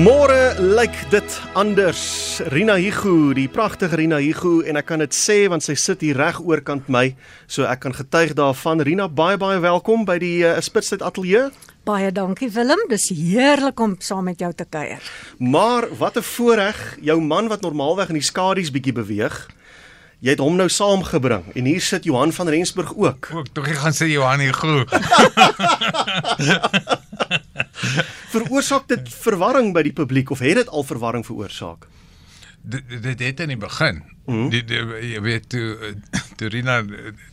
Môre lyk dit anders. Rina Higu, die pragtige Rina Higu en ek kan dit sê want sy sit hier reg oorkant my, so ek kan getuig daarvan. Rina, baie baie welkom by die uh, Spitstyd Ateljee. Baie dankie Willem, dis heerlik om saam met jou te kuier. Maar wat 'n voorreg, jou man wat normaalweg in die skadu's bietjie beweeg. Jy het hom nou saamgebring en hier sit Johan van Rensburg ook. Ook tog ek gaan sê Johan Higu. Veroorsaak dit verwarring by die publiek of het dit al verwarring veroorsaak? dit dit het in die begin. Mm -hmm. die, die jy weet toe toe Rina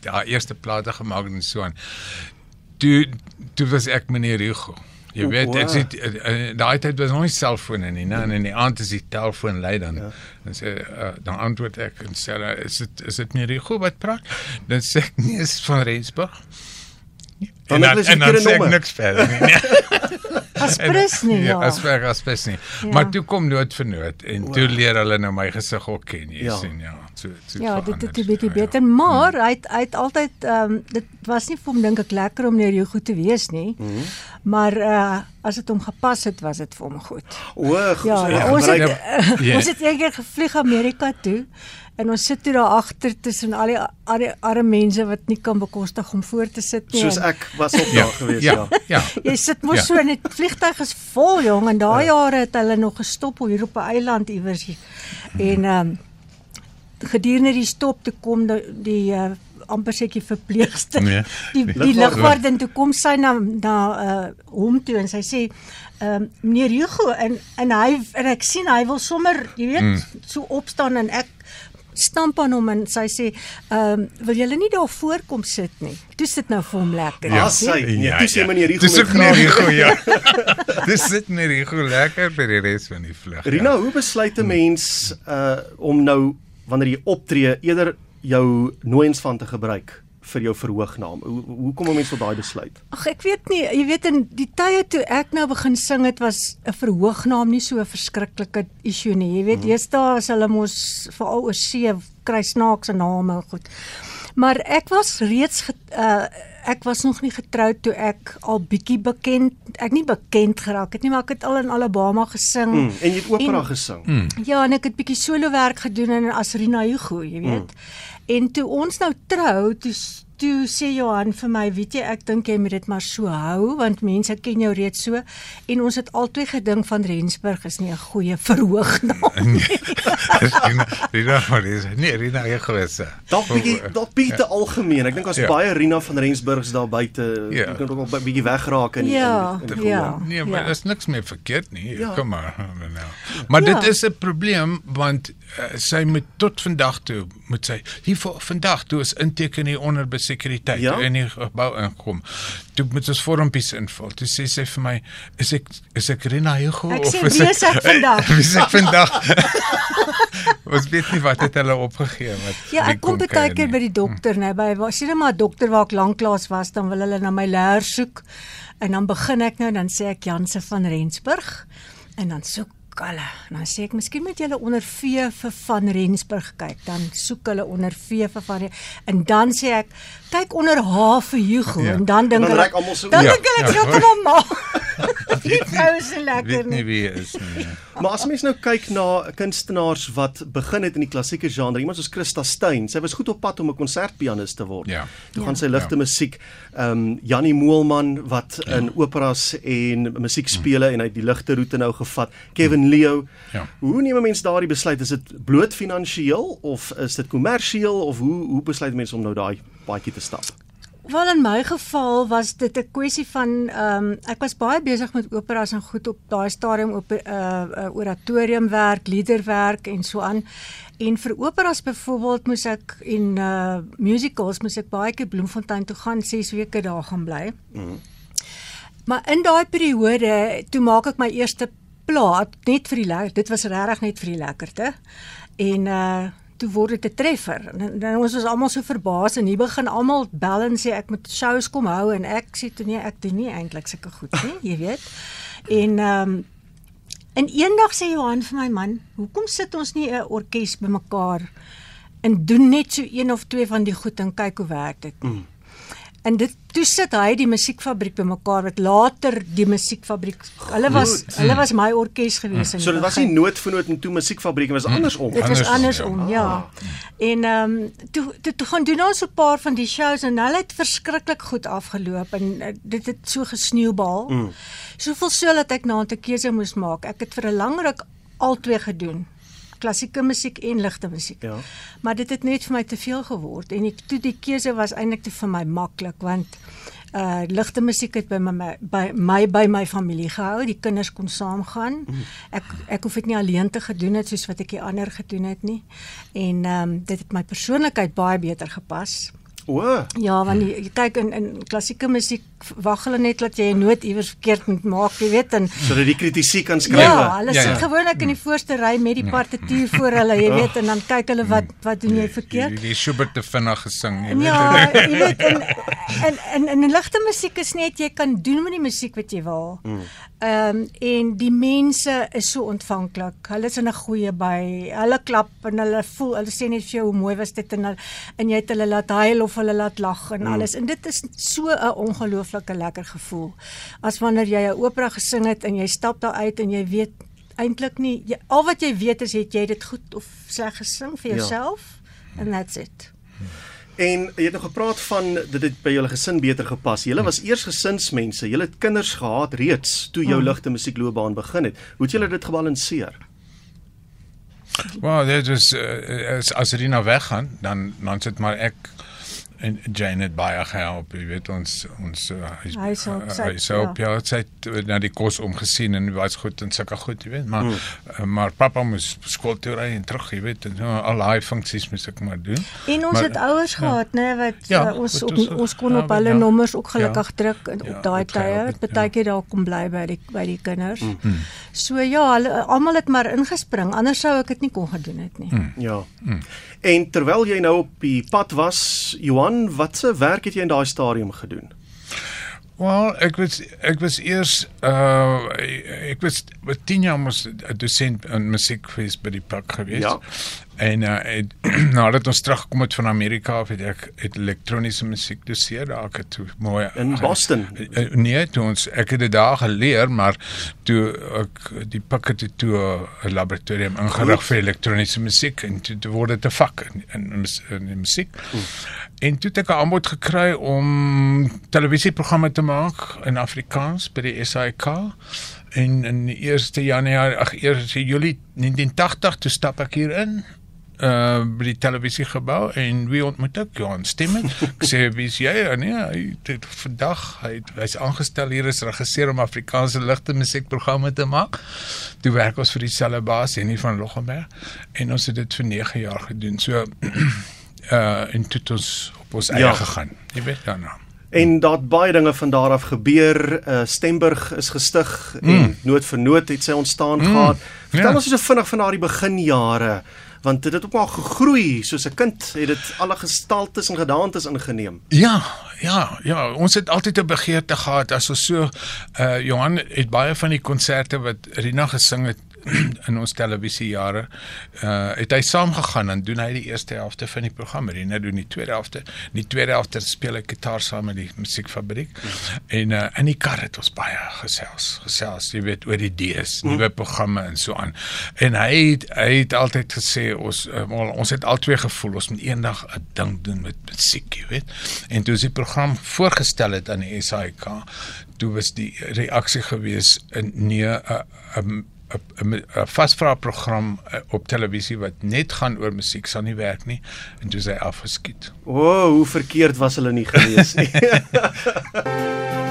haar eerste plate gemaak en so aan. Toe toe was ek meneer Hugo. Jy o, weet ek sit daai tyd was nog nie selfone nie, nee, en in die aand is die telefoon lui dan. Ja. Dan sê uh, dan antwoord ek en sê is dit is dit meneer Hugo wat praat? Dan sê ek nee, is van Rensburg. En dan, en dan sê ek niks verder nie. Aspres nie. Ja, as ver aspres nie. Ja. Maar toe kom nood vir nood en wow. toe leer hulle nou my gesig ook ken, jy ja. sien ja. So so Ja, dit het 'n bietjie beter, ja. maar hy het, hy het altyd ehm um, dit was nie vir hom dink ek lekker om neer jou goed te wees nie. Hmm. Maar uh as dit hom gepas het, was dit vir hom goed. O, goed. Ja, ja, ons het ja. ons het eendag gevlieg Amerika toe. En ons sit hier daar agter tussen al die arme, arme mense wat nie kan bekostig om voor te sit nie. Soos ek was op daar gewees, ja. Ja. ja. Jy sit mos ja. so in 'n vliegtuig is vol jong en daai ja. jare het hulle nog gestop hier op 'n eiland iewers. En ehm um, gedurende die stop te kom die, die uh, amper seker verpleegster. Nee, die die lugwaarden toe kom sy na na uh hom toe en sy sê ehm um, meneer Hugo en en hy en ek sien hy wil sommer jy weet mm. so opstaan en ek stamp aan hom en sy sê, "Ehm, um, wil julle nie daar voorkom sit nie?" Toe sit nou vir hom lekker. Ja, sy. Nee, toe sê meneer Rigo. Dis ook meneer Rigo, ja. Dis sit meneer Rigo lekker vir die res van die vlug. Rina, ja. hoe besluit 'n mens uh om nou wanneer jy optree eerder jou nooiens van te gebruik? Vir jou verhoognaam. Hoe hoe kom 'n mens tot daai besluit? Ag ek weet nie, jy weet in die tye toe ek nou begin sing het was 'n verhoognaam nie so 'n verskriklike issue nie. Jy weet, eers mm. daar as hulle mos veral oor see kry snaakse name goed. Maar ek was reeds get, uh, ek was nog nie getroud toe ek al bietjie bekend ek nie bekend geraak het nie maar ek het al in Alabama gesing mm, en jy het opera gesing. Mm. Ja, en ek het bietjie solo werk gedoen in as Rina Hugo, jy weet. Mm. En toe ons nou trou, toe toe sê Johan vir my, weet jy, ek dink jy moet dit maar so hou want mense ken jou reeds so en ons het altyd gedink van Rensburg is nie 'n goeie verhoognaam nie. Rina van Rens. Nee, Rina jy gewees. Dalk bietjie dalk bietjie ja. algemeen. Ek dink as ja. baie Rina van Rensburgs daar buite, ja. ek kan ook 'n bietjie wegraak in ja. in, in ja. Nee, maar ja. is niks meer verkeerd nie. Ja. Kom maar. Nou. Maar ja. dit is 'n probleem want uh, sy moet tot vandag toe moet sy hier vandag toe is inteken hier onder sekuriteit ja? in die gebou inkom. Toe moet ons vormpies invul. Toe sê sy vir my, "Is ek is ek Rina Hugo of is ek, ek vandag?" Wie sê vandag? Ons weet nie wat het hulle opgegee wat. Ja, ek kom baie keer by die dokter, né, by was jy net maar dokter waar ek lanklaas was, dan wil hulle na my leer soek. En dan begin ek nou dan sê ek Janse van Rensburg en dan soek hulle. Dan sê ek, miskien moet julle onder V vir van Rensburg kyk. Dan soek hulle onder V vir van en dan sê ek, kyk onder H vir Hugo ja. en dan dink hulle Dan ja. dink hulle dit is normaal. Die vrou is lekker nie. Weet nie wie is nie. Maar as mens nou kyk na kunstenaars wat begin het in die klassieke genre, iemand soos Christa Steyn, sy was goed op pad om 'n konsertpianis te word. Ja. Toe gaan ja. sy ligte ja. musiek. Ehm um, Jannie Moelman wat ja. in operas en musiek speel en hy het die ligte roete nou gevat. Kevin Leo. Ja. Hoe neem mense daardie besluit? Is dit bloot finansiëel of is dit kommersieel of hoe hoe besluit mense om nou daai paadjie te stap? Wel in my geval was dit 'n kwessie van ehm um, ek was baie besig met operas en goed op daai stadium op 'n uh, uh, oratoriumwerk, liederwerk en so aan. En vir operas byvoorbeeld moes ek en uh musicals moes ek baie keer Bloemfontein toe gaan 6 weke daar gaan bly. Mm. Maar in daai periode toe maak ek my eerste plaat net vir die lekker. Dit was regtig net vir die lekkerte. En uh toe word dit 'n treffer. En dan ons was almal so verbaas en hier begin almal bel en sê ek moet shows kom hou en ek sê toe nee, ek doen nie eintlik sulke goed nie, jy weet. En ehm um, en eendag sê Johan vir my man, "Hoekom sit ons nie 'n orkes bymekaar en doen net so een of twee van die goed en kyk hoe werk dit?" Mm. En dit toe sit hy die musiekfabriek bymekaar wat later die musiekfabriek. Hulle was Goed. hulle was my orkes gewees in So dit was nie begin. noot vir noot en toe musiekfabriek, dit was andersom. Dit was Andersom, andersom, ja. En ehm um, toe toe, toe gaan doen ons 'n paar van die shows en hulle het verskriklik goed afgeloop en uh, dit het so gesneeubal. Mm. Soveel so dat ek na 'n keuse moes maak. Ek het vir 'n lang ruk albei gedoen. Klassieke musiek en ligte musiek. Ja. Maar dit het net vir my te veel geword en ek toe die keuse was eintlik te vir my maklik want uh ligte musiek het by my by my by my familie gehou. Die kinders kon saamgaan. Ek ek hoef dit nie alleen te gedoen het soos wat ek die ander gedoen het nie. En ehm um, dit het my persoonlikheid baie beter gepas. O, Ja, want jy, jy kyk in in klassieke musiek wag hulle net dat jy 'n noot iewers verkeerd moet maak, jy weet en sodat die kritisie kan skryf. Ja, hulle Ja, sit ja. gewoonlik in die voorste ry met die partituur voor hulle, jy weet, en dan kyk hulle wat wat doen jy verkeerd. Die, die Schubert te vinnig gesing, jy weet. Ja, jy weet en en en, en, en ligte musiek is net jy kan doen met die musiek wat jy wil. Ehm um, en die mense is so ontvanklik. Hulle is in 'n goeie by. Hulle klap en hulle voel, hulle sê net vir jou hoe mooi was dit en hulle, en jy het hulle laat huil of hulle laat lag en alles. En dit is so 'n ongelooflike lekker gevoel. As wanneer jy 'n opera gesing het en jy stap daar uit en jy weet eintlik nie jy, al wat jy weet is het jy dit goed of sleg gesing vir Ja. jouself and that's it. En jy het nog gepraat van dit het by julle gesin beter gepas. Julle was eers gesinsmense. Julle het kinders gehad reeds toe jou ligte musiekloopbaan begin het. Hoe het julle dit gebalanseer? Wel, dit is uh, as as Rina weggaan, dan dan sit maar ek en Jane het baie gehelp, jy weet ons ons uh, hy sou ja, sy het uh, na die kos omgesien en was goed en sulke goed, jy weet, maar mm. uh, maar pappa moes skool toe ry en terug, jy weet, en uh, al daai funksies moes ek maar doen. En ons Maar- het ouers ja. gehad, né, wat Ja, ja, ons wat op, ons- ons kon ja, op hulle ja. nommers ook gelukkig Ja. druk en Ja, op daai tye. het, ja. Partykeer daar kom bly by die by die kinders. Mm. So ja, hulle almal het maar ingespring. Anders sou ek dit nie kon gedoen het nie. Mm. Ja. En terwyl jy nou op die pad was, Johan, watse werk het jy in daai stadium gedoen? Wel, ek was ek was eers uh ek was wat 10 jaar mos 'n dosent in musiekfees by die pak gewees. Ja. En uh het, nadat ons teruggekom het van Amerika af het ek het elektroniese musiek doseer daar ek het toe mooi In Boston? Uh, nee, toe ons ek het dit daar geleer, maar toe ek die pak het toe 'n laboratorium ingerig vir elektroniese musiek en toe, toe word dit 'n vak in in, in die musiek. En toe het ek 'n aanbod gekry om televisieprogramme te maak in Afrikaans by die SAIK. En in die 1 Januarie, ag 1 Julie 1980 toe stap ek hier in uh by die televisiegebou en wie ontmoet ek Johan Stemmen ek sê wie's jy en nee hy het vandag hy hy's aangestel hier as regisseur om Afrikaanse ligte musiekprogramme te maak toe werk ons vir dieselfde baas en nie van Loggenberg en ons het dit vir 9 jaar gedoen so uh en toe het ons op ons eie Ja. gegaan jy weet nou En daar het baie dinge van daar af gebeur. Uh Stemburg is gestig mm. en noot vir noot het sy ontstaan mm. gehad. Vertel Ja. ons so vinnig van daardie beginjare want dit het ook maar gegroei soos 'n kind het dit alle gestaltes en gedaantes ingeneem. Ja, ja, ja, ons het altyd 'n begeerte gehad as ons so uh Johan het baie van die konserte wat Rina gesing het in ons televisiejare uh het hy saamgegaan en doen hy die eerste helfte van die program Rina doen die tweede helfte. In die tweede helfte speel ek gitaar saam met die musiekfabriek. En uh in die kar het ons baie gesels, gesels, jy weet oor die idees, nuwe programme en so aan. En hy het, hy het altyd gesê ons uh, ons het albei gevoel ons moet eendag 'n ding doen met musiek, jy weet. En toe is die program voorgestel het aan die SAIK, toe was die reaksie gewees in nee 'n 'n vasvra program uh, op televisie wat net gaan oor musiek sal nie werk nie en toe is hy afgeskiet. O, oh, hoe verkeerd was hulle nie gewees nie.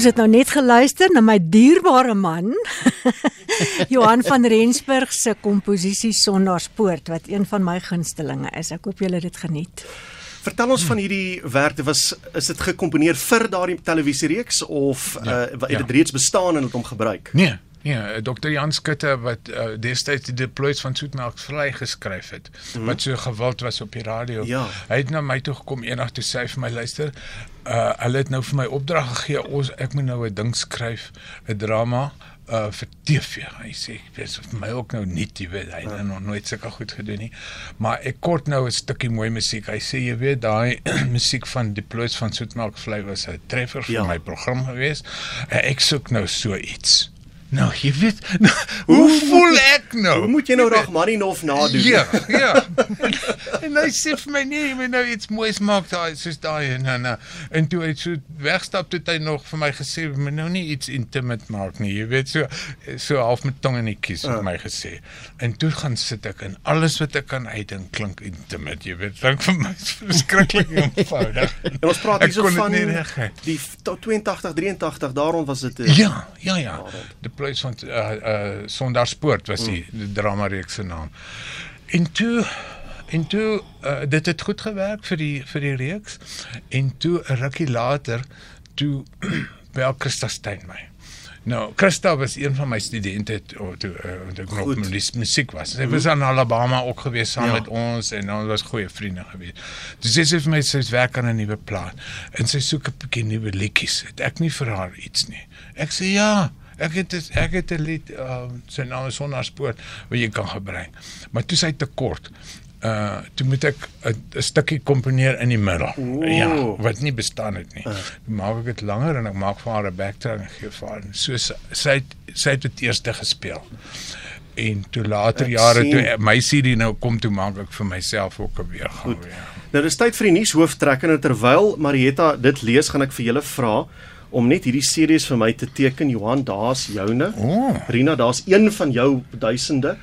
Ons het nou net geluister na my dierbare man Johan van Rensburg se komposisie Sondaarspoort wat een van my gunstelinge is. Ek hoop julle het dit geniet. Vertel ons van hierdie werk. Dit was is dit gekomponeer vir daardie televisiereeks of ja, uh, het dit ja. reeds bestaan en het hom gebruik? Nee, Ja, Dr. Jan Skutte wat uh, destyds die deploys van Soetmelk vry geskryf het, mm -hmm. wat so gewild was op die radio. Ja. Hy het na my toe gekom eendag toe sê hy vir my luister, uh hulle het nou vir my opdrag gegee, ons ek moet nou 'n ding skryf, 'n drama uh vir TV. Hy sê weet vir my ook nou nie, jy weet, hy het nog nooit sulke goed gedoen nie. Maar ek kort nou 'n stukkie mooi musiek. Hy sê jy weet daai musiek van Deploys van Soetmelk vry was 'n treffer vir ja. my program gewees. Uh, ek soek nou so iets. Nou, jy weet, nou, hoe voel ek nou? Hoe moet jy nou Rachmaninov nadoen? Ja, ja. en hy sê vir my nee, jy moet nou iets moois maak daai soos daai en en en toe hy so wegstap toe hy nog vir my gesê, "Moet nou nie iets intimate maak nie." Jy weet so so half met tong in die kies vir uh. my gesê. En toe gaan sit ek en alles wat ek kan uitdink klink intimate, jy weet. Dink vir my verskriklik eenvoudig. en ons praat hier so van die 82 83 daaroond was dit uh, Ja, ja, ja. Die Pleis van uh uh Sondaarspoort was die, mm. die drama reeks se naam. En toe en toe uh, dit het goed gewerk vir die vir die reeks en toe 'n rukkie later toe bel Christa Stein my. Nou, Christa was een van my studente toe toe uh, ek nog met die musiek was. Sy was aan Alabama ook gewees saam ja. met ons en ons was goeie vriende gewees. Dis sê sy vir my sy's werk aan 'n nuwe plaat en sy soek 'n bietjie nuwe liedjies. Het ek nie vir haar iets nie. Ek sê ja, Ek het ek het 'n lied uh, sy naam is Sonnarspoort wat jy kan gebruik. Maar toe sy te kort. Uh toe moet ek 'n stukkie komponeer in die middel. Ooh. Ja, wat nie bestaan het nie. Uh. Maak ek dit langer en ek maak vir haar 'n backtrack en gee vir haar. So sy het, sy het dit eers gespeel. En toe later ek jare sien. toe my CD nou kom toe maak ek vir myself ook weer gaan weer. Nou dis tyd vir die nuus hooftrekker terwyl Marietta dit lees gaan ek vir julle vra om net hierdie series vir my te teken Johan daar's joune. Oh. Rina daar's een van jou duisende.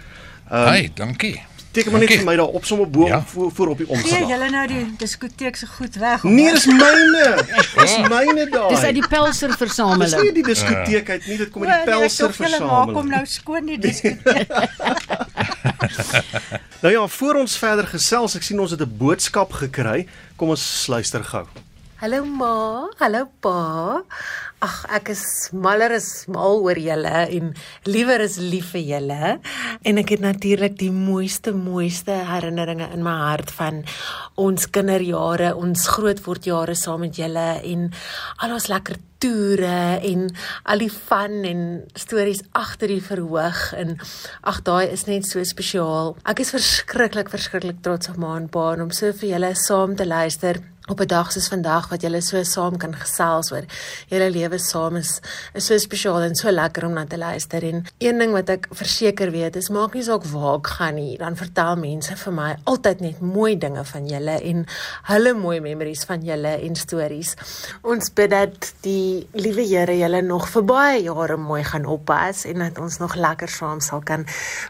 Um, hey, dankie. Teken maar net vir my daar op sommer bo ja. voor, voor op die omslag. Nee, julle nou die diskoteek se goed weg. Nee, dis myne. Dis myne daar. Dis uit die Pelser versameling. Dis nie die diskoteek uit nie, dit kom uit die Pelser versameling. Hulle maak hom nou skoon die diskoteek. nou ja, voor ons verder gesels, ek sien ons het 'n boodskap gekry. Kom ons luister gou. Hallo ma, hallo pa. Ag, ek is maler is mal oor julle en liewer is lief vir julle. En ek het natuurlik die mooiste mooiste herinneringe in my hart van ons kinderjare, ons grootwordjare saam met julle en al ons lekker toere en al die fun en stories agter die verhoog en ag daai is net so spesiaal. Ek is verskriklik verskriklik trots op ma en pa om so vir julle saam te luister op 'n dag soos vandag wat julle so saam kan gesels oor julle lewe saam is is so spesiaal en so lekker om na te luister. En een ding wat ek verseker weet is maak nie saak waar ek gaan nie dan vertel mense vir my altyd net mooi dinge van julle en hulle mooi memories van julle en stories. Ons bid dat die liewe Here julle nog vir baie jare mooi gaan oppas en dat ons nog lekker saam sal kan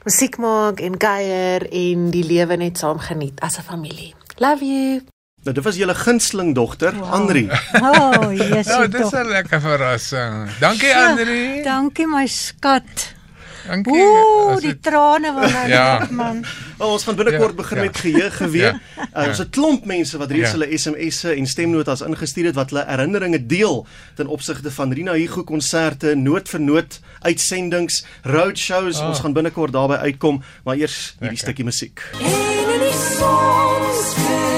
musiek maak en kuier en die lewe net saam geniet as 'n familie. Love you Nou dit was julle gunsteling dogter, wow. Andri. Oh, Jesus. Ja, dis 'n lekker verrassing. Dankie ja, Andri. Dankie my skat. Dankie. Ooh, die het... trane wat nou ja. man. Oh, ons gaan binnekort ja, begin ja. met geheue geweet. Ja. Uh, ons het klomp mense wat reeds ja. hulle SMS'e en stemnotas ingestuur het wat hulle herinneringe deel ten opsigte van Rina Hugo konserte, noot vir noot uitsendings, road shows. Oh. Ons gaan binnekort daarby uitkom, maar eers hierdie stukkie musiek. En in die sonskyn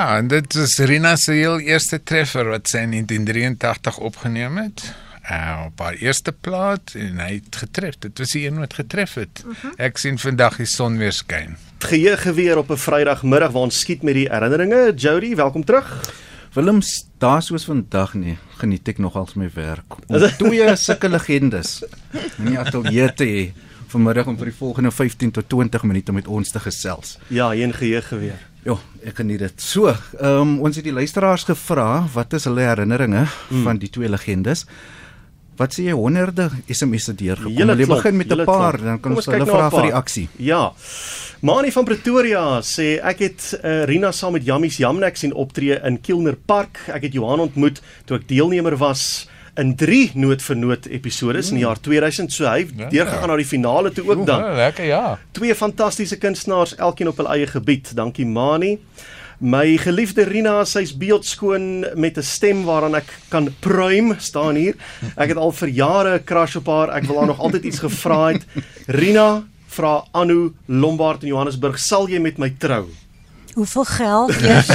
Ja, en dit is Rina se heel eerste treffer wat sy in 1983 opgeneem het. Uh, op haar eerste plaat en hy het getref. Dit was die een wat getref het. Uh mhm. -huh. Ek sien vandag die son weer skyn. Geheue geweer op 'n Vrydagmiddag waar ons skiet met die herinneringe. Jody, welkom terug. Willem, daar soos vandag nie, geniet ek nogal my werk. Om twee sulke legendes in die ateljee te hê vanmiddag om vir die volgende 15 tot 20 minute met ons te gesels. Ja, een geheue geweer. Ja, ek geniet dit. So, ehm um, ons het die luisteraars gevra wat is hulle herinneringe mm. van die twee legendes. wat sê jy honderde SMS'e deurgekom. Jy begin met 'n paar, klop. dan kan ons hulle vra vir reaksie. Ja. Mani van Pretoria sê ek het uh, Rina saam met Jammies Jamnek sien optree in Kilner Park. Ek het Johan ontmoet toe ek deelnemer was in 3 noot vir noot episodes mm. in die jaar 2000 so hy ja, deurgegaan ja. na die finale toe ook dan. Ja, lekker ja. Twee fantastiese kunstenaars, elkeen op hul eie gebied. Dankie Mani. My geliefde Rina, sy's beeldskoon met 'n stem waaraan ek kan pruim, staan hier. Ek het al vir jare 'n crush op haar. Ek wil haar nog altyd iets gevra het. Rina, vra Anu Lombard in Johannesburg, sal jy met my trou? Hoeveel geld? Yes.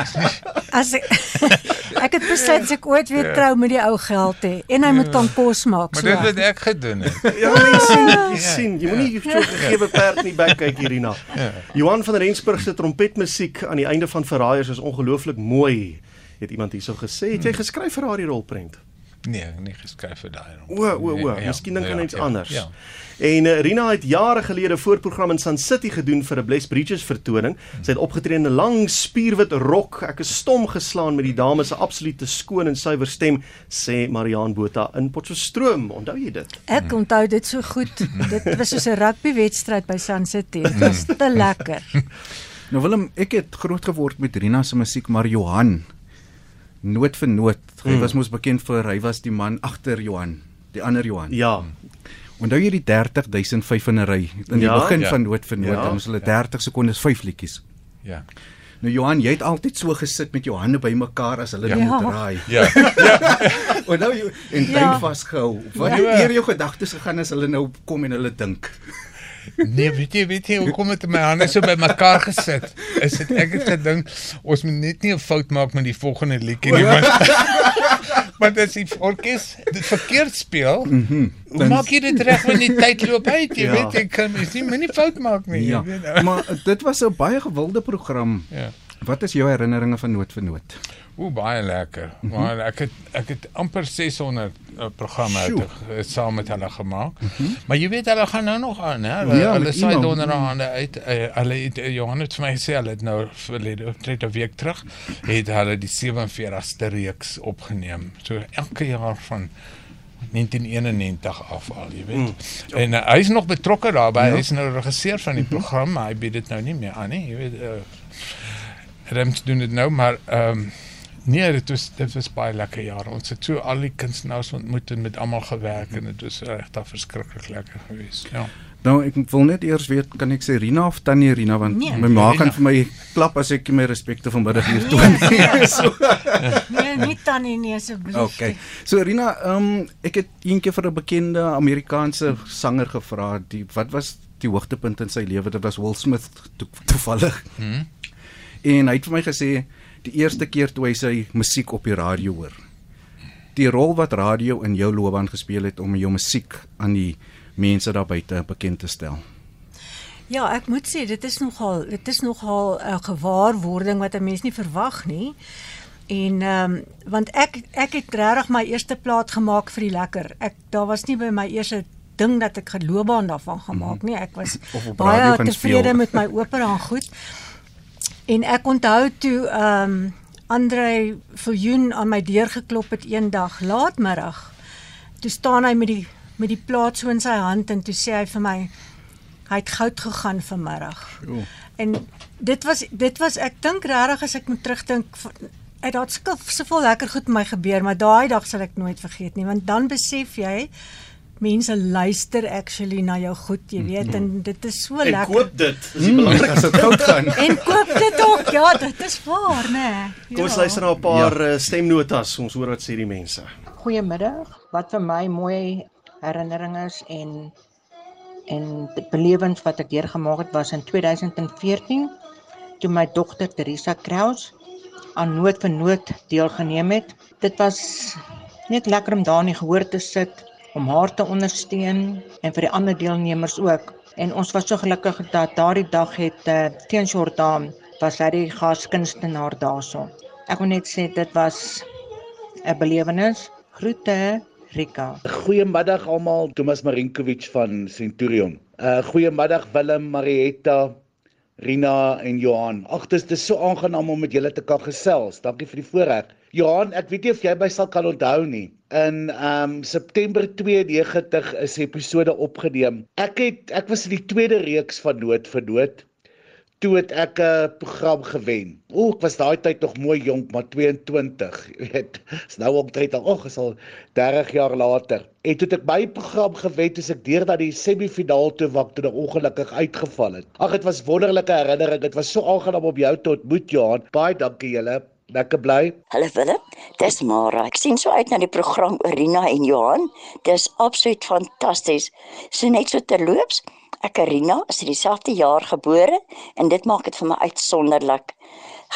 As ek ek het besluit ek ooit weer ja. trou met die ou geld hê en hy moet dan kos maak. Maar so. dit het ek gedoen het. Ja, mens sien, jy sien, jy moenie so gegee perd nie back kyk hierina. Ja. Johan van Rensburg se trompetmusiek aan die einde van Verraaiers is ongelooflik mooi. Het iemand hierso gesê, het jy geskryf vir haar die rolprent? Nee, nie geskryf vir daai. O, o, o, ja, miskien dink aan ja, iets ja, anders. Ja. En uh, Rina het jare gelede 'n voorprogram in Sun City gedoen vir 'n Bless Bridges vertoning. Sy het opgetree in 'n lang spierwit rok. Ek is stom geslaan met die dame se absolute skoon en suiwer stem, sê Mariaan Botha in Potchefstroom. Onthou jy dit? Ek onthou dit so goed. dit was soos 'n rugbywedstryd by Sun City. Dit was te lekker. Nou Willem, ek het groot geword met Rina se musiek, maar Johan noot vir noot. Hy mm. was mos bekend vir hy was die man agter Johan, die ander Johan. Ja. Onthou jy die 30500 in 'n ry in die ja, begin ja. van noot vir noot, ja, ons hulle ja. 30 sekondes 5 liedjies. Ja. Nou Johan, jy het altyd so gesit met jou hande bymekaar as hulle ja. moet draai. Ja. ja. Onthou jy en ja. vasgehou. Wat het ja. jou gedagtes gegaan as hulle nou kom en hulle dink? Nee, weet jy, weet jy, hoe kom dit my hande so bymekaar gesit? Is dit ek het gedink ons moet net nie 'n fout maak met die volgende liedjie nie, want Maar dit is orkes dit verkeerd speel. Mm -hmm. Hoe maak jy dit reg wanneer die tyd loop uit? Jy ja. weet ek kan mens nie minie fout maak nie, ja. weet. Nou. Maar dit was 'n baie gewilde program. Ja. Wat is jou herinneringe van Noot vir Noot? Ooh baie lekker. Mm -hmm. Maar ek het ek het amper 600 uh, programme uit saam met hulle gemaak. Mm -hmm. Maar jy weet hulle gaan nou nog aan, hè? Hulle, ja, hulle sê donderhande uit uh, hulle het uh, Johannes vir my gesê hulle het nou verlede tyd 'n week terug het hulle die 47ste reeks opgeneem. So elke jaar van 1991 af al, jy weet. Mm, en uh, hy is nog betrokke daarbey. Ja. Hy is nou regisseur van die mm -hmm. program, maar hy bied dit nou nie meer aan nie, jy weet. Uh, Rems doen dit nou, maar ehm um, Nee, dit was dit was baie lekker jare. Ons het so al die kunstenaars ontmoet en met almal gewerk en dit was regtig verskriklik lekker geweest. Ja. Nou ek wil net eers weet kan ek sê Rina of Tannie Rina want nee, my ma gaan vir my klap as ek my respekte vanmiddag hier toe. Nee, so. nee, nie Tannie nie asseblief. Okay. So Rina, ehm um, ek het eendag vir 'n bekende Amerikaanse sanger gevra, die wat was die hoogtepunt in sy lewe? Dit was Will Smith to, toevallig. Hmm. En hy het vir my gesê die eerste keer toe hy sy musiek op die radio hoor. Die rol wat radio in jou loopbaan gespeel het om jou musiek aan die mense daar buite bekend te stel. Ja, ek moet sê dit is nogal dit is nogal 'n gewaarwording wat 'n mens nie verwag nie. En ehm um, want ek ek het regtig my eerste plaat gemaak vir die lekker. Ek daar was nie by my eerste ding dat ek geloopbaan daarvan gemaak nie. Ek was baie tevrede met my opera en goed. En ek onthou toe ehm um, Andre Viljoen aan my deur geklop het eendag laatmiddag. Toe staan hy met die met die plaat so in sy hand en toe sê hy vir my hy het goud gegaan vanmiddag. En dit was dit was ek dink regtig as ek moet terugdink uit daardie skif soveel lekker goed met my gebeur, maar daai dag sal ek nooit vergeet nie want dan besef jy mense luister actually na jou goed, jy weet, en dit is so en lekker. En koop dit. Dis die belangrikste as dit goud gaan. En koop dit ook. Ja, dit is waar, né? Nee. Kom ons ja. luister na 'n paar ja. Eh, stemnotas. Ons hoor wat sê die mense. Goeiemiddag. Wat vir my mooi herinneringe is en en belewings wat ek deurgemaak het was in 2014 toe my dogter Teresa Kraus aan nood vir nood deelgeneem het. Dit was net lekker om daar in die gehoor te sit om haar te ondersteun en vir die ander deelnemers ook. En ons was so gelukkig dat daardie dag het uh, teen Jordan was hy die gaskunstenaar daarso. Ek wil net sê dit was 'n belewenis. Groete Rika. Goeiemiddag almal, Thomas Marinkovic van Centurion. Uh goeiemiddag Willem, Marietta, Rina en Johan. Ag, dit is so aangenaam om met julle te kan gesels. Dankie vir die voorreg. Johan, ek weet nie of jy my sal kan onthou nie. In ehm um, September 92 is episode opgeneem. Ek het ek was in die tweede reeks van Nood vir Nood toe het ek 'n program gewen. O, ek was daai tyd nog mooi jonk, maar 22, jy weet. Is nou omtrent al, ag, is al 30 jaar later. En toe ek my program gewen, toe ek deur dat die semifinaal toe wak toe ongelukkig uitgeval het. Ag, dit was wonderlike herinnering. Dit was so aangenaam om jou te ontmoet, Johan. Baie dankie julle. Lekker bly. Hallo Willem, dis Mara. Ek sien so uit na die program Orina en Johan. Dis absoluut fantasties. So net so terloops, Ek Karina is dieselfde jaar gebore en dit maak dit vir my uitsonderlik.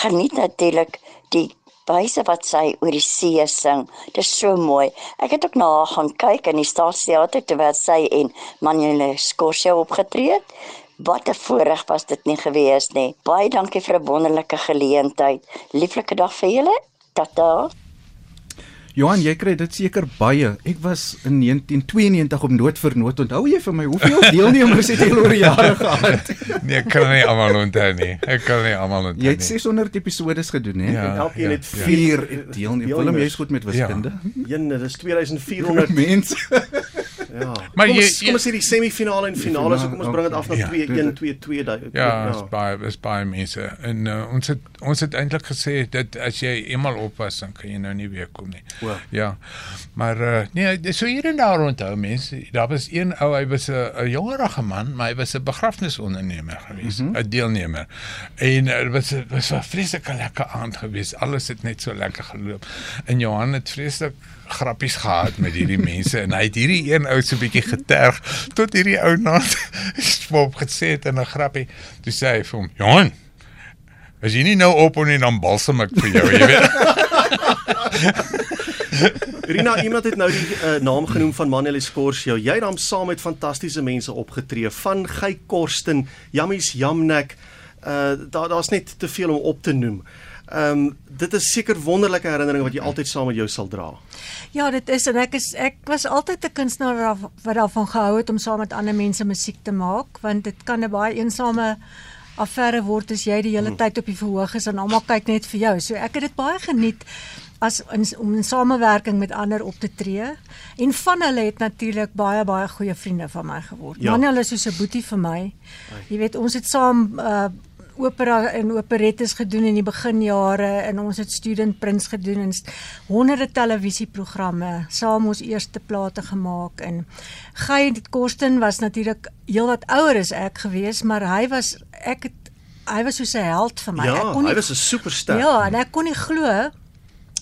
Geniet natuurlik die wyse wat sy oor die see sing. Dit is so mooi. Ek het ook na haar gaan kyk in die Staatsteater terwyl sy en Manuel Scorsese opgetree het. Wat 'n voorreg was dit nie gewees nie. Baie dankie vir 'n wonderlike geleentheid. Lieflike dag vir julle. Tata. Johan, jy kry dit seker baie. Ek was in 1992 op nood vir nood. Onthou jy vir my hoeveel deelnemers het jy oor die jare gehad? nee, ek kan nie almal onthou nie. Ek kan nie almal onthou nie. Jy het 600 episodes gedoen, hè? Ja, en elkeen ja, het ja. 4 deelnemers. Willem, jy's goed met wiskunde. Ja, dit is 2400 mense. Ja. Maar kom jy- ons, kom ons sê die semifinale en finale, so kom ons bring dit af na Ja. 2-1, 2-2 daai. Ja, is baie is baie mense. En uh, ons het ons het eintlik gesê dat as jy eenmal op was, dan kan jy nou nie weer kom nie. O. Ja. Maar uh, nee, so hier en daar onthou mense. Daar was een ou, hy was 'n jongerige man, maar hy was 'n begrafnisondernemer geweest, 'n mm -hmm. deelnemer. En uh, dit was dit was 'n vreeslike lekker aand geweest. Alles het net so lekker geloop. En Johan het vreeslik grappies gehad met hierdie mense en hy het hierdie een ou so bietjie geterg tot hierdie ou na swop gesê het in 'n grappie. Toe sê hy vir hom: "Johan, as jy nie nou op en dan balsam ek vir jou, jy weet." Rina, iemand het nou die uh, naam genoem van Manuel Escorcio. Jy het hom saam met fantastiese mense opgetree, van Gey Korsten, Jammies Jamnek. Uh daar daar's net te veel om op te noem. Ehm um, dit is seker wonderlike herinneringe wat jy altyd saam met jou sal dra. Ja, dit is en ek is ek was altyd 'n kunstenaar wat- daarvan gehou het om saam met ander mense musiek te maak, want dit kan 'n baie eensame affære word as jy die hele tyd op die verhoog is en almal kyk net vir jou. So ek het dit baie geniet as in, om in samewerking met ander op te tree. En van hulle het natuurlik baie baie goeie vriende van my geword. Ja. Manuel is soos 'n boetie vir my. Jy weet, ons het saam uh opera en operettes gedoen in die beginjare en ons het Student Prince gedoen en honderde televisieprogramme, saam ons eerste plate gemaak en Gey Kosten was natuurlik heelwat ouer as ek gewees, maar hy was ek het hy was soos 'n held vir my. Ja, ek kon hy nie- was 'n superster. Ja, en ek kon nie glo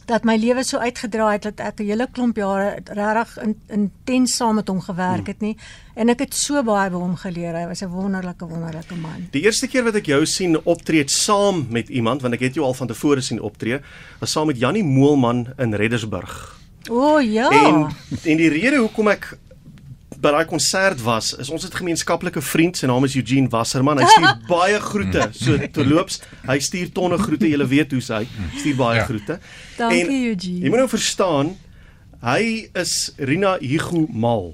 dat my lewe so uitgedraai het dat ek 'n hele klomp jare regtig in intens saam met hom gewerk het nie en ek het so baie by hom geleer. Hy was 'n wonderlike wonderlike man. Die eerste keer wat ek jou sien optree saam met iemand, want ek het jou al van tevore sien optree, was saam met Jannie Moelman in Reddersburg. O ja. En en die rede hoekom ek by daai konsert was, is ons het gemeenskaplike vriend, sy naam is Eugene Wasserman. Hy stuur baie groete. So terloops, hy stuur tonne groete. Jy weet hoe hy stuur baie Ja. groete. Dankie, en, Eugene. Jy moet nou verstaan, hy is Rina Higu mal.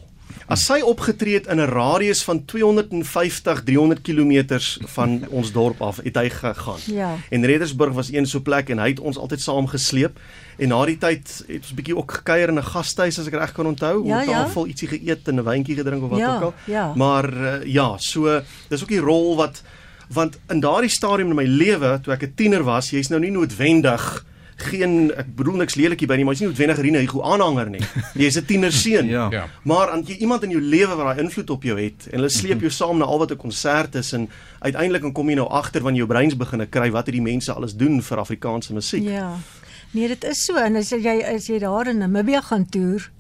As sy opgetree het in 'n radius van 250 300 km van ons dorp af, het hy gegaan. Ja. En Reddersburg was een so plek en hy het ons altyd saam gesleep. En na die tyd het ons bietjie ook gekuier in 'n gastehuis as ek reg kan onthou, Ja, op ja. tafel ietsie geëet en 'n wyntjie gedrink of wat Ja, ook al. ja. Maar uh, ja, so dis ook die rol wat want in daardie stadium in my lewe toe ek 'n tiener was, jy's nou nie noodwendig geen ek bedoel niks lelik hierby nie, maar jy's nie noodwendig Rina Hugo aanhanger nie. Jy's 'n tienerseun. Ja. Ja. Maar aan jy iemand in jou lewe wat daai invloed op jou het en hulle sleep jou saam na al wat 'n konsert is en uiteindelik dan kom jy nou agter wanneer jou breins begin kry wat hierdie mense alles doen vir Afrikaanse musiek. Ja. Nee, dit is so en as jy as jy daar in Namibia gaan toer,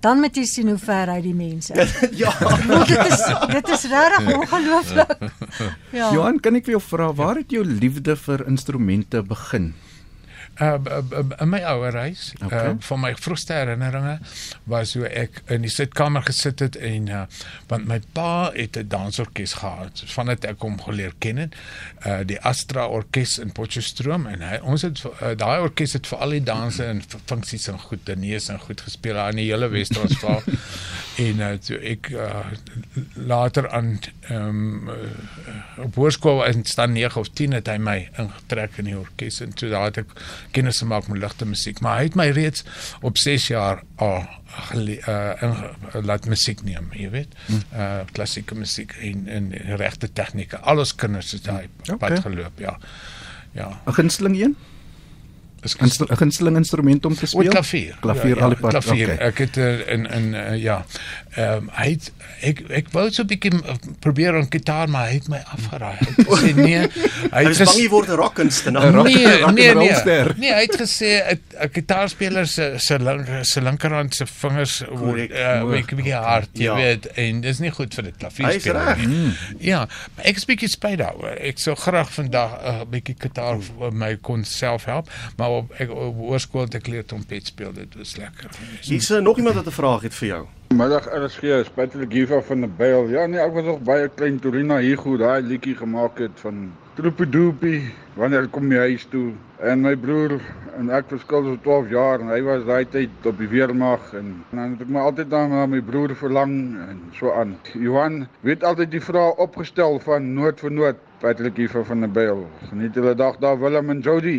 dan moet jy sien hoe ver hy die mense. ja. Dit is dit is regtig ongelooflik. Ja. Johan, kan ek vir jou vra waar het jou liefde vir instrumente begin? Uh, in my ouer huis, okay. Okay. uh, van my vroegste herinneringe was hoe ek in die sitkamer gesit het en uh, want my pa het 'n dansorkes gehad vandat ek hom geleer ken het, uh, die Astra Orkees in Potchefstroom en hy ons het uh, daai orkes het vir al die danse en funksies en goed Denees en goed gespeel daar in die hele Wes-Transvaal en uh, toe ek uh, later aan ehm um, op hoërskool in staan 9 of 10 het hy my ingetrek in die orkes en toe daar het ek kennis gemaak met ligte musiek maar hy het my reeds op 6 jaar al gele, uh, in, laat musiek neem jy weet uh, klassieke musiek en en regte tegnieke al ons kinders het hy Okay. pad geloop ja ja 'n gunsteling een? is 'n gunsteling instrument om te O, speel? klavier. Klavier ja, al die pad. Klavier. Okay. Ek het uh, in in uh, ja. Ehm um, hy het, ek ek wou so 'n bietjie uh, probeer op gitaar maar hy het my afgeraai. Hy het gesê nee. Hy het is bang jy word 'n rockkunstenaar. Rock- Nee, rock nee, nee. Nee, hy het gesê 'n 'n gitaarspeler se se link se linkerhand se vingers word Korrek. uh, bietjie bietjie hard, jy Ja. weet, en dis nie goed vir is klavierspeler nie. Ja, maar ek is bietjie spyt daaroor. Ek sou graag vandag 'n uh, bietjie gitaar vir my kon self help, maar op ek op hoërskool het ek leer trompet speel, dit was lekker. Hier's nog iemand wat 'n vraag het vir jou. Middag RSG, spesifiek hiervan van die Byl. Ja nee, ek was nog baie klein toe Rina hier goed daai liedjie gemaak het van Troepedoopie wanneer kom jy huis toe? En my broer en ek verskil so 12 jaar en hy was daai tyd op die weermag en, en dan het ek maar altyd na, na my broer verlang en so aan. Johan weet altyd die vrae opgestel van noot vir noot, spesifiek hiervan van die Byl. Geniet julle dag daar Willem en Jody.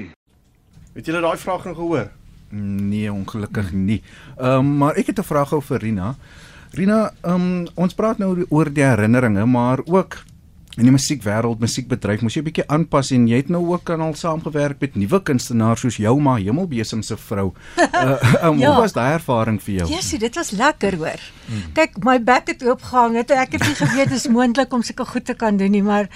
Het julle daai vraag nog gehoor? Nee, ongelukkig nie. Ehm um, maar ek het 'n vraag oor vir Rina. Rina, ehm um, ons praat nou oor- die herinneringe, maar ook in die musiekwêreld, musiekbedryf, moes jy 'n bietjie aanpas en jy het nou ook aan al saamgewerk met nuwe kunstenaars soos jou ma Hemelbesem se vrou. Uh, um, Ja. Hoe was daai ervaring vir jou? Jessie, dit was lekker hoor. Kyk, my bek het oopgehang. Het, ek het nie geweet dit is moontlik om sulke goed te kan doen nie, maar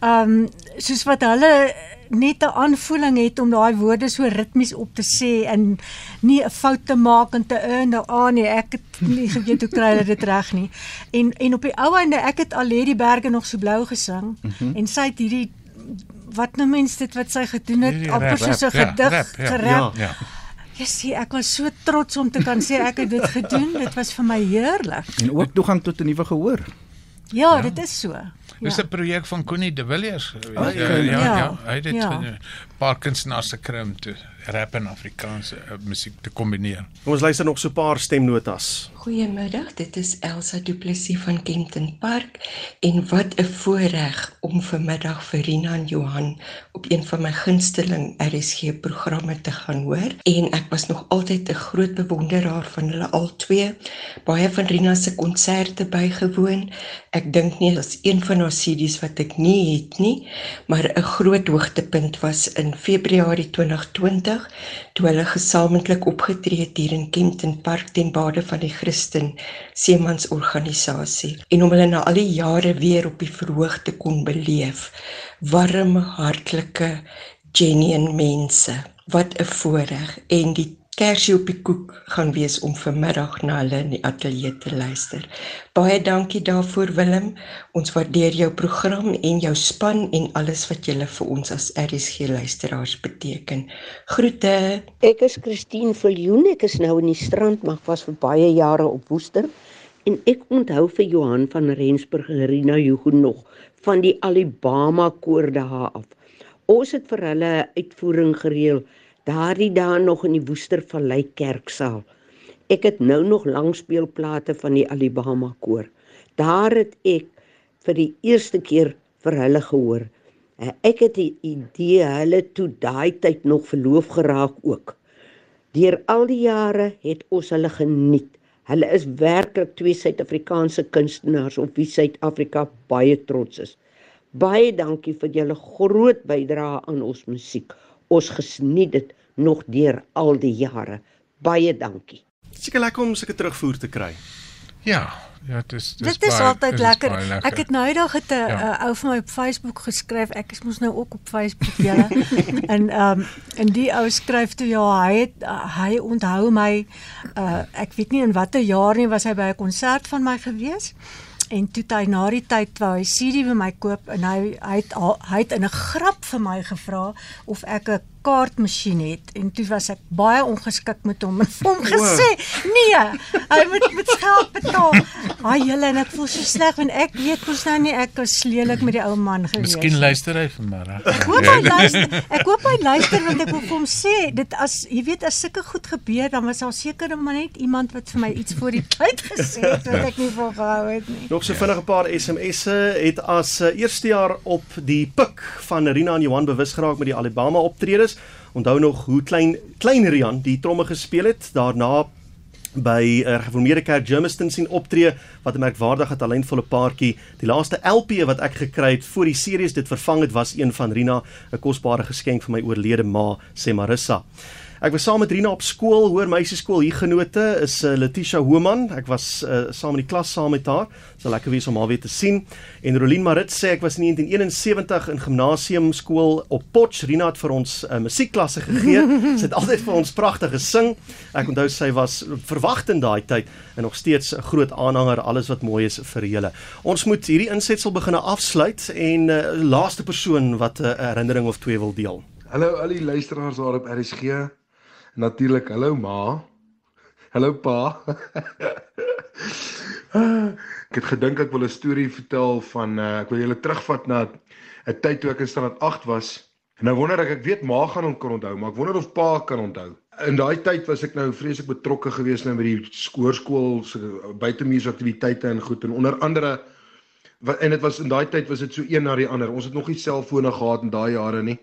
ehm um, soos wat hulle net 'n aanvoeling het om daai woorde so ritmies op te sê en nie 'n fout te maak en te in nou aan nie. Ek het nie geweet hoe kry hulle dit reg nie. En en op die ou einde, ek het al hierdie berge nog so blou gesing mm -hmm. en sy het hierdie wat nou mens dit wat sy gedoen het amper soos 'n ja, gedig ja. gerap. Ja. Ja, sien, ek was so trots om te kan sê ek het dit gedoen. Dit was vir my heerlik. En ook toegang tot 'n nuwe gehoor. Ja, ja. dit is so. Dis Ja. 'n projek van Connie De Villiers gewees. Ah, ja, ja. ja, Ja. ja, hy het dit Ja. ja. 'n paar kunstenaars gekry om te rap en Afrikaanse uh, musiek te kombineer. Kom ons luister nog so 'n paar stemnotas. Goeiemiddag, dit is Elsa Du Plessis van Kempton Park en wat 'n voorreg om vanmiddag vir Rina en Johan op een van my gunsteling RSG programme te gaan hoor en ek was nog altyd 'n groot bewonderaar van hulle albei. Baie van Rina se konserte bygewoon. Ek dink nie as een van haar CD's wat ek nie het nie, maar 'n groot hoogtepunt was in Februarie 2020 toe hulle gesamentlik opgetree het hier in Kempton Park ten bade van die Christen Seemans organisasie en om hulle na al die jare weer op die verhoog te kon beleef. Warm, hartlike, genuine mense. Wat 'n voorreg en die kersie op die koek gaan wees om vanmiddag na hulle in die ateljee te luister. Baie dankie daarvoor Willem. Ons waardeer jou program en jou span en alles wat julle vir ons as RSG luisteraars beteken. Groete. Ek is Christine Viljoen. Ek is nou in die strand, maar was vir baie jare op Woester en ek onthou vir Johan van Rensburg en Rina Hugo nog van die Alabama koor daar af. Ons het vir hulle uitvoering gereël daardie dae nog in die Woestervallei kerksaal. Ek het nou nog langspeelplate van die Alabama koor. Daar het ek vir die eerste keer vir hulle gehoor. Eh, Ek het die idee hulle toe daai tyd nog verloof geraak ook. Deur al die jare het ons hulle geniet. Hulle is werklik twee Suid-Afrikaanse kunstenaars op wie Suid-Afrika baie trots is. Baie dankie vir julle groot bydrae aan ons musiek. Ons gesniet dit nog deur al die jare. Baie dankie. Seker lekker om sulke terugvoer te kry. Ja, ja, dit is dis Dit is baie- altyd dit is lekker. lekker. Ek het nou eendag 'n Ja. ja. ou vir my op Facebook geskryf. Ek is mos nou ook op Facebook julle. en ehm um, en die ou skryf toe ja, hy het uh, hy onthou my uh ek weet nie in watter jaar nie was hy by 'n konsert van my gewees. En toe hy na die tyd wou hy CD by my koop en hy hy het hy het in 'n grap vir my gevra of ek 'n kaartmasjien het en toe was ek baie ongeskik met hom en hom gesê nee hy moet met geld betaal ai julle en ek voel so sleg want ek weet mos nou nie ek was lelik met die ou man gewees Miskien luister hy vanmiddag. Ek hoop hy luister. Ek hoop hy luister want ek wil vir hom sê dit as jy weet as sulke goed gebeur dan was daar seker maar net iemand wat vir my iets voor die tyd gesê het wat ek nie volgehou het nie. Nog so vinnig 'n paar SMS'e het as uh, eerste jaar op die pik van Rina en Johan bewus geraak met die Alabama optredes. Onthou nog hoe klein klein Rian die tromme gespeel het. Daarna by 'n uh, gereformeerde kerk Germiston sien optree wat 'n merkwaardige talentvolle paartjie. Die laaste LP wat ek gekry het voor die series dit vervang het was een van Rina, 'n kosbare geskenk vir my oorlede ma, sê Marissa. Ek was saam met Rina op skool, hoër meisieskool. Hier genote is uh, Letitia Homan. Ek was uh, saam in die klas saam met haar. Dit sal lekker wees om haar weer te sien. En Rolien Marit sê ek was in 1971 in gimnasium skool op Potch. Rina het vir ons uh, musiekklasse gegee. sy het altyd vir ons pragtig gesing. Ek onthou sy was verwagtend in daai tyd en nog steeds 'n groot aanhanger alles wat mooi is vir julle. Ons moet hierdie insetsel begine afsluit en uh, laaste persoon wat 'n uh, herinnering of twee wil deel. Hallo al die luisteraars daar op RSG. Natuurlik, hallo ma. Hallo pa. ek het gedink ek wil 'n storie vertel van uh, ek wil julle terugvat na 'n tyd toe ek in standaard 8 was. En nou wonder ek, ek weet ma gaan hom kon onthou, maar ek wonder of pa kan onthou. In daai tyd was ek nou vreeslik betrokke geweest nou met die skoorskool se buitemuursaktiwiteite en goed en onder andere en dit was in daai tyd was dit so een na die ander. Ons het nog nie selfone gehad in daai jare nie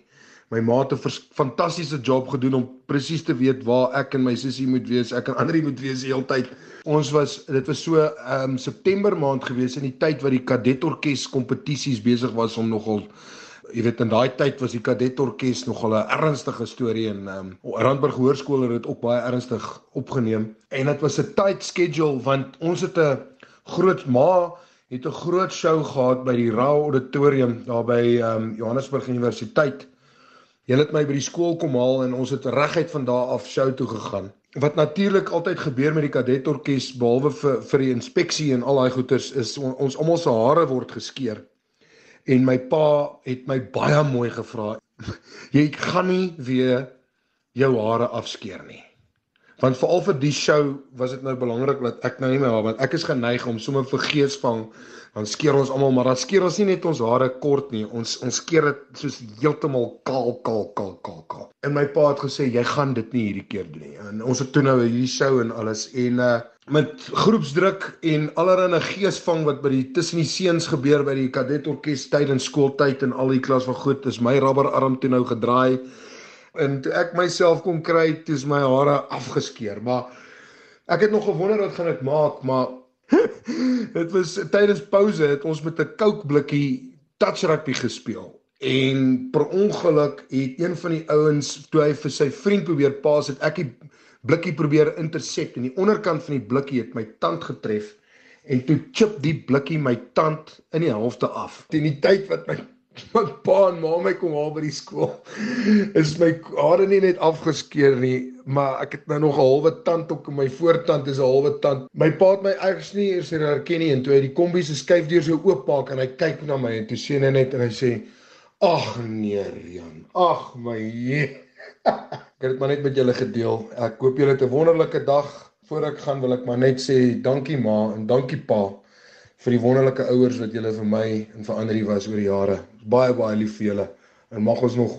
my ma het 'n fantastiese job gedoen om presies te weet waar ek en my sussie moet wees, ek en ander moet wees die hele tyd. Ons was dit was so ehm um, September maand gewees in die tyd wat die kadetorkes kompetisies besig was om nogal jy weet in daai tyd was die kadetorkes nogal 'n ernstige storie en ehm um, Randburg Hoërskool het dit ook baie ernstig opgeneem en dit was 'n tight schedule want ons het 'n groot ma het 'n groot show gehad by die Rao Auditorium daar by ehm um, Johannesburg Universiteit Hulle het my by die skool kom haal en ons het reguit van daar af show toe gegaan. Wat natuurlik altyd gebeur met die kadetorkes behalwe vir vir die inspeksie en al daai goeters is on, ons almal se hare word geskeer. En my pa het my baie mooi gevra, jy gaan nie weer jou hare afskeer nie. Want veral vir die show was dit nou belangrik dat ek nou nie my want ek is geneig om sommer vergeetsvang dan skeer ons almal maar dan skeer ons nie net ons hare kort nie. Ons ons skeer dit soos heeltemal kaal kaal kaal kaal kaal. En my pa het gesê jy gaan dit nie hierdie keer doen nie. En ons het toe nou hierdie show en alles. En uh met groepsdruk en allerlei geesvang wat by die tussen die seuns gebeur by die kadetorkes tydens skooltyd en al die klas van goed is my rubberarm toe nou gedraai. En toe ek myself kon kry toe is my hare afgeskeer. Maar ek het nog gewonder wat gaan ek maak? Maar dit was tydens pouse het ons met 'n Coke blikkie touch rugby gespeel. En per ongeluk het een van die ouens toe hy vir sy vriend probeer pas het ek die blikkie probeer intercept en die onderkant van die blikkie het my tand getref en toe chip die blikkie my tand in die helfte af. Teen die tyd wat my my pa en ma my kom haal by die skool. Is my hare nie net afgeskeer nie, maar ek het nou nog 'n halwe tand ook in my voortand is 'n halwe tand. My pa het my eers nie eers herken nie en toe hy die kombies se skuifdeur so oopmaak en hy kyk na my en toe sien hy net en hy sê: "Ag nee, Rian. Ag my jee." ek het dit maar net met julle gedeel. Ek hoop julle het 'n wonderlike dag. Voor ek gaan wil ek maar net sê dankie ma en dankie pa vir die wonderlike ouers wat julle vir my en vir ander was oor die jare. Baie baie lief vir julle en mag ons nog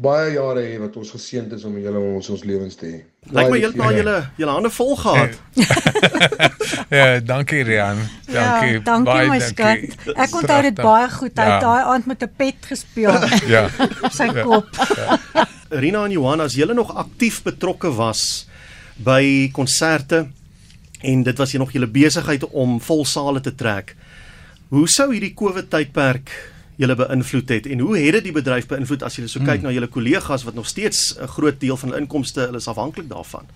baie jare hê wat ons geseënd is om julle in ons ons lewens te hê. Lyk my heeltemal julle julle hande vol gehad. ja, dankie Rian. Dankie. Ja, dankie baie my skat. Ek onthou dit baie goed. Hy het ja. daai aand met 'n pet gespeel. ja. Sy kop. Ja. Rina en Johan, as julle nog aktief betrokke was by konserte en dit was jy nog julle besigheid om vol sale te trek. Hoe sou hierdie COVID tydperk julle beïnvloed het en hoe het dit die bedryf beïnvloed as jy so kyk hmm. na julle kollegas wat nog steeds 'n groot deel van hulle inkomste hulle is afhanklik daarvan?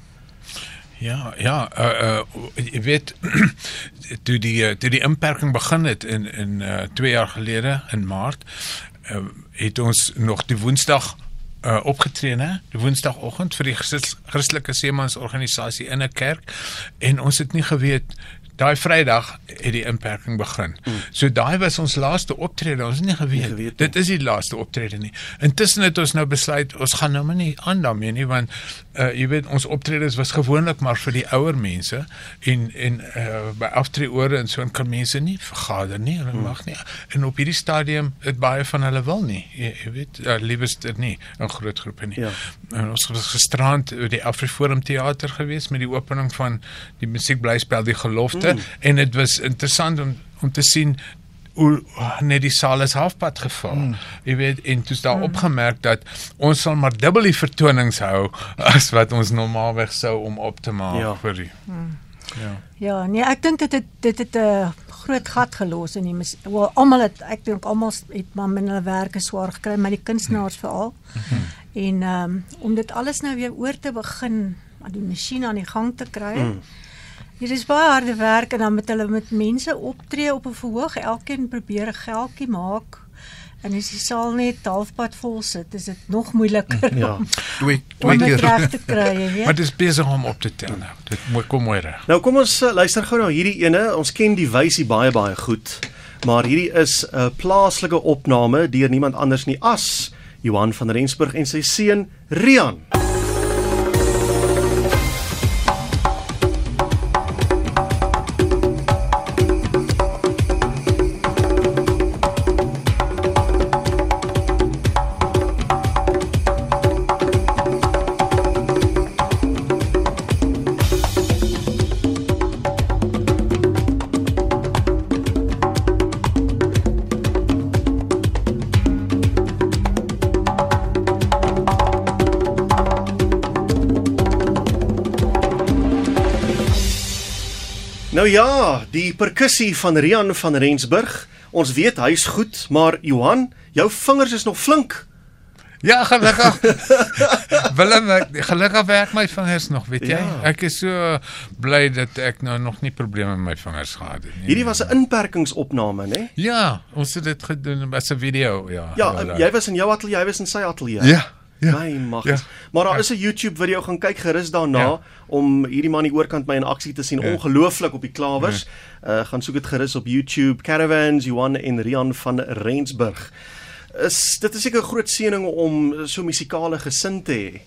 Ja, ja, uh uh jy weet toe die toe die inperking begin het in in uh 2 jaar gelede in Maart, uh, het ons nog die Woensdag uh, opgetree hè, die Woensdagoggend vir die Christelike Seemansorganisasie in 'n kerk en ons het nie geweet daai Vrydag het die inperking begin. Mm. So daai was ons laaste optrede. Ons het nie geweet, nie geweet dit is die laaste optrede nie. Intussen het ons nou besluit ons gaan nou maar nie aan daarmee nie want uh jy weet ons optredes was gewoonlik maar vir die ouer mense en en uh by aftreeore en so en kan mense nie vergader nie. Hulle mm. mag nie. En op hierdie stadium het baie van hulle wil nie. Jy, jy weet uh, liewes dit nie in groot groepe nie. Ja. En ons was gisterand by die Afriforum teater gewees met die opening van die musiekblyspel die gelofte mm. en dit was interessant om om te sien hoe net die saal is halfpad geval. Mm. Jy weet en toe is daar mm. opgemerk dat ons sal maar dubbel die vertonings hou as wat ons normaalweg sou om op te maak ja. vir die. Mm. Ja. Ja, nee, ek dink dit het dit het 'n groot gat gelos in die wel almal het ek dink almal het maar met hulle werke swaar gekry, maar die kunstenaars veral. Mm -hmm. En ehm um, om dit alles nou weer oor te begin, die masjien aan die gang te kry. Mm. Dit is baie harde werk en dan met hulle met mense optree op 'n verhoog, elkeen probeer 'n geldjie maak. En as die saal net halfpad vol sit, is dit nog moeiliker. Ja. Twee twee keer te kry, ja. Maar dit is besig om op te tel nou. Dit moet kom weer reg. Nou kom ons uh, luister gou na hierdie ene. Ons ken die wysie baie baie goed. Maar hierdie is 'n uh, plaaslike opname deur niemand anders nie as Johan van Rensburg en sy seun Rian. Nou ja, die perkussie van Rian van Rensburg. Ons weet hy's goed, maar Johan, jou vingers is nog flink. Ja, gelukkig. Willem, gelukkig werk my vingers nog, weet jy? Ja. Ek is so bly dat ek nou nog nie probleme met my vingers gehad het nie. Hierdie was 'n inperkingsopname, né? Ja, ons het dit gedoen as 'n video, ja. Ja, jy was in jou ateljee, jy was in sy ateljee. Ja. Ja. My mag. Ja. Maar daar is 'n YouTube video gaan kyk gerus daarna ja. om hierdie man hier oorkant my in aksie te sien. Ja. Ongelooflik op die klawers. Ja. Uh gaan soek dit gerus op YouTube Caravans Johan en Rian van Rensburg. Is dit is seker 'n groot seëning om so musikale gesin te hê.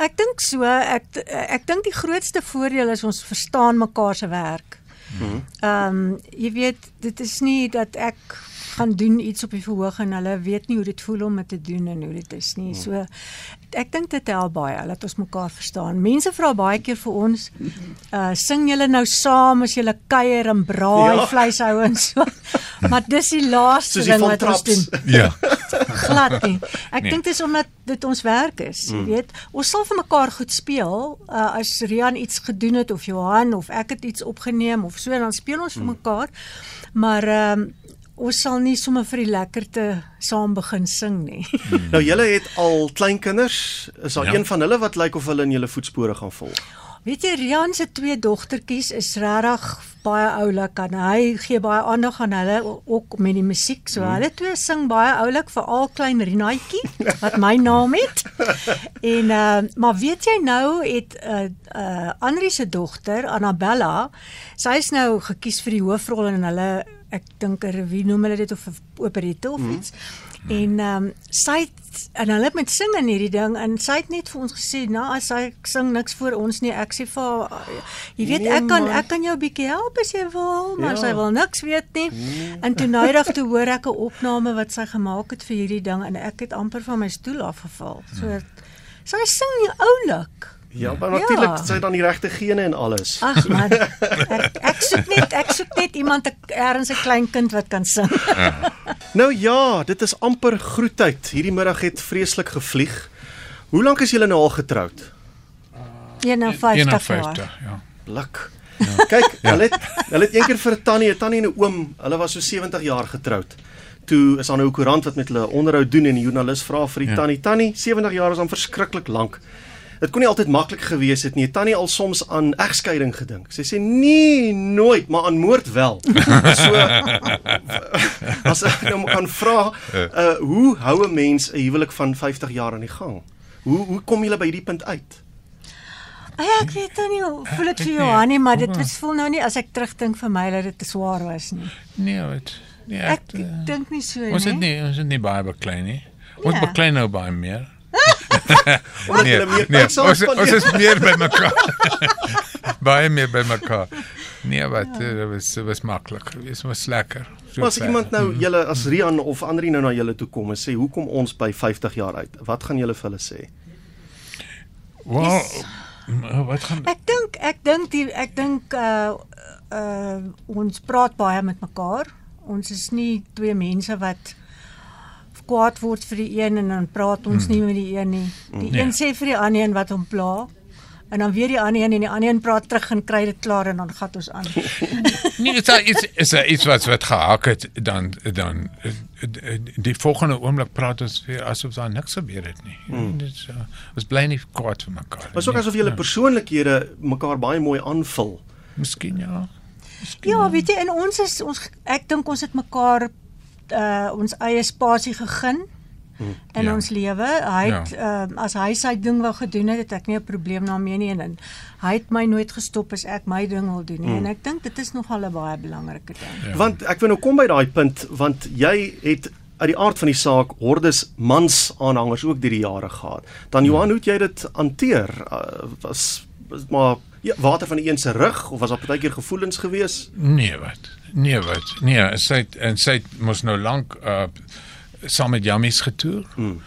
Ek dink so. Ek ek dink die grootste voordeel is ons verstaan mekaar se werk. Mhm. Ehm um, jy weet dit is nie dat ek gaan doen iets op die verhoog en hulle weet nie hoe dit voel om dit te doen en hoe dit is nie. So ek dink dit help baie dat ons mekaar verstaan. Mense vra baie keer vir ons, uh sing julle nou saam as julle kuier en braai ja. vleis hou en so. Maar dis die laaste ding wat ons doen. Ja. Glad nie. Ek nee. dink dit is omdat dit ons werk is, jy mm. weet. Ons sal vir mekaar goed speel uh as Rian iets gedoen het of Johan of ek het iets opgeneem of so dan speel ons vir mm. mekaar. Maar ehm um, ons sal nie sommer vir die lekkerte saam begin sing nie. Hmm. nou julle het al kleinkinders, is daar ja. een van hulle wat lyk of hulle in julle voetspore gaan volg? Weet jy Rian se twee dogtertjies is regtig baie oulik en hy gee baie aandag aan hulle ook met die musiek. So hmm. hulle twee sing baie oulik vir al klein Rinaatjie wat my naam het. en uh maar weet jy nou het 'n uh, uh Andri se dogter Annabella, sy is nou gekies vir die hoofrol in hulle ek dink 'n revue noem hulle dit of 'n operette of mhm. iets. Mm. En ehm um, sy het, en hulle het met sing in hierdie ding en sy het net vir ons gesê, "Nou as sy sing niks vir ons nie, ek sê vir jy weet nee, ek kan man. ek kan jou 'n bietjie help as jy wil, maar ja. sy wil niks weet nie." Nee. En toe noudag toe hoor ek 'n opname wat sy gemaak het vir hierdie ding en ek het amper van my stoel afgeval. So mm. sy sing oulik. Ja, maar natuurlik ja. sy dan die regte gene en alles. Ag man. Ek, ek soek net ek soek net iemand eers 'n klein kind wat kan sing. Nou ja, dit is amper groetyd. Hierdie middag het vreeslik gevlieg. Hoe lank is julle nou al getroud? Uh, 51 jaar. Ja. Blik. Ja. Kyk, ja. hulle het hulle het eendag vir 'n tannie, 'n tannie en 'n oom, hulle was so 70 jaar getroud. Toe is daar nou 'n koerant wat met hulle onderhoud doen en die joernalis vra vir die ja. tannie, tannie, 70 jaar is dan verskriklik lank. Dit kon nie altyd maklik gewees het nie. Tannie al soms aan egskeiding gedink. Sy sê nee, nooit, maar aan moord wel. so as ek nou kan vra, uh hoe hou 'n mens 'n huwelik van 50 jaar aan die gang? Hoe hoe kom jy by hierdie punt uit? Ja, ek weet nou nie hoe voel dit vir Johan nie, maar dit was voel nou nie as ek terugdink vir my dat dit te swaar was nie. Nee, wat? Nee, ek ek uh, dink nie so nie. Ons het nie ons het nie baie beklei nie. Ons ja. beklei nou baie meer. nee, meer nee, ons, ons is meer by mekaar. baie meer by mekaar. Nee, wat ja. dit was dit was maklik. Dit was lekker. So as iemand nou mhm. julle as Rian of ander nou na julle toe kom en sê hoekom ons by 50 jaar uit, wat gaan julle vir hulle sê? Wel, yes. wat gaan Ek dink ek dink die ek dink uh uh ons praat baie met mekaar. Ons is nie twee mense wat kwaad word vir die een en dan praat ons hmm. nie met die een nie. Die nee. een sê vir die ander een wat hom pla en dan weer die ander een en die ander een praat terug en kry dit klaar en dan gaan ons aan. nee, dit is is iets wat wat gehak het dan dan die volgende oomblik praat ons weer asof daar niks gebeur het nie. Hmm. Dit is uh, ons bly nie kwaad vir mekaar. Maar ook asof julle ja. persoonlikhede mekaar baie mooi aanvul. Miskien ja. Miskien, ja, weet jy, en ons is ons ek dink ons het mekaar uh ons eie spasie gegee in ja. ons lewe. Hy het ja. uh, as hy sy ding wou gedoen het, het ek nie 'n probleem daarmee nie en hy het my nooit gestop as ek my ding wil doen nie. Hmm. En ek dink dit is nogal 'n baie belangrike ding. Ja. Want ek wil nou kom by daai punt want jy het uit die aard van die saak hordes mans aanhangers ook deur die jare gehad. Dan Johan, hoe het jy dit hanteer? Uh, was, was maar ja, water van die een se rug of was daar partykeer gevoelens gewees? Nee, wat? Nee, wat? Nee, sy het, en sy het mos nou lank uh saam met Jammies getoer. Hmm.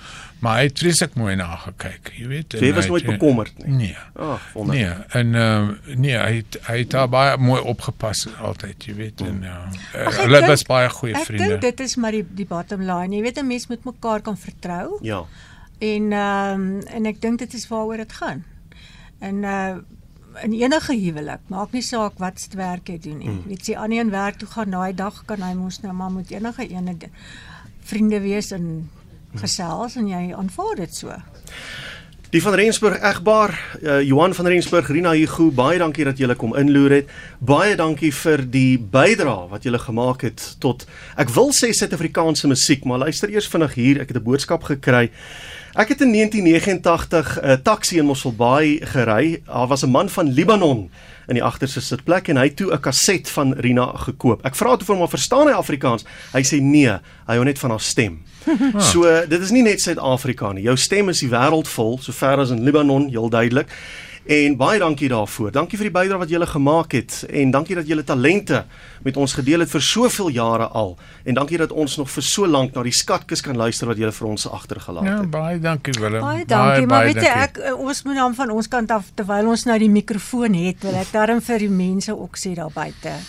Maar hy het vreeslik mooi na gekyk, jy weet. Jy was nooit bekommerd nie. Nee. Ag, wonderlik. Nee, en uh, nee, hy het, hy het daar baie mooi opgepas altyd, jy weet. En ja, uh, hulle was baie goeie ek vriende. Ek dink dit is maar die die bottom line. Jy weet 'n mens moet mekaar kan vertrou. Ja. En ehm um, en ek dink dit is waaroor dit gaan. En uh in enige huwelik, maak nie saak wat se werk jy doen nie. Hmm. Weet jy, aan een werk toe gaan daai dag kan hy mos nou maar met enige ene vriende wees en gesels en jy aanvaar dit so. Die van Rensburg egbaar, uh, Johan van Rensburg, Rina Hugo, baie dankie dat julle kom inloer het. Baie dankie vir die bydrae wat julle gemaak het tot ek wil sê Suid-Afrikaanse musiek, maar luister eers vinnig hier, ek het 'n boodskap gekry. Ek het in 1989 'n uh, taxi in Mosselbaai gery. Daar was 'n man van Libanon in die agterste sitplek en hy het toe 'n kaset van Rina gekoop. Ek vra toe vir hom of verstaan hy Afrikaans. Hy sê nee, hy hou net van haar stem. so dit is nie net Suid-Afrika nie. Jou stem is die wêreld vol, sover as in Libanon, heel duidelik. En baie dankie daarvoor. Dankie vir die bydrae wat julle gemaak het en dankie dat julle talente met ons gedeel het vir soveel jare al. En dankie dat ons nog vir so lank na die skatkis kan luister wat julle vir ons agtergelaat ja, het. Ja, baie dankie Willem. Baie dankie, baie, maar weet jy ek eh, ons moet dan van ons kant af terwyl ons nou die mikrofoon het, wil ek daarom vir die mense ook sê daar buite.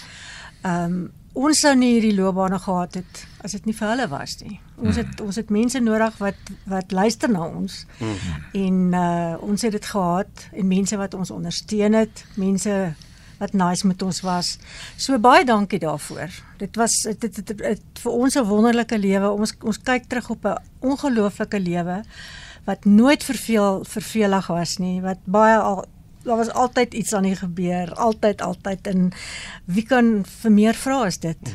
Ehm um, ons sou nie hierdie loopbane gehad het as dit nie vir hulle was nie. Ons het mm. ons het mense nodig wat wat luister na ons. Mm. En uh ons het dit gehad en mense wat ons ondersteun het, mense wat nice met ons was. So baie dankie daarvoor. Dit was dit het, het, het, het vir ons 'n wonderlike lewe. Ons ons kyk terug op 'n ongelooflike lewe wat nooit verveel vervelig was nie, wat baie al daar was altyd iets aan die gebeur, altyd altyd en wie kan vir meer vra as dit?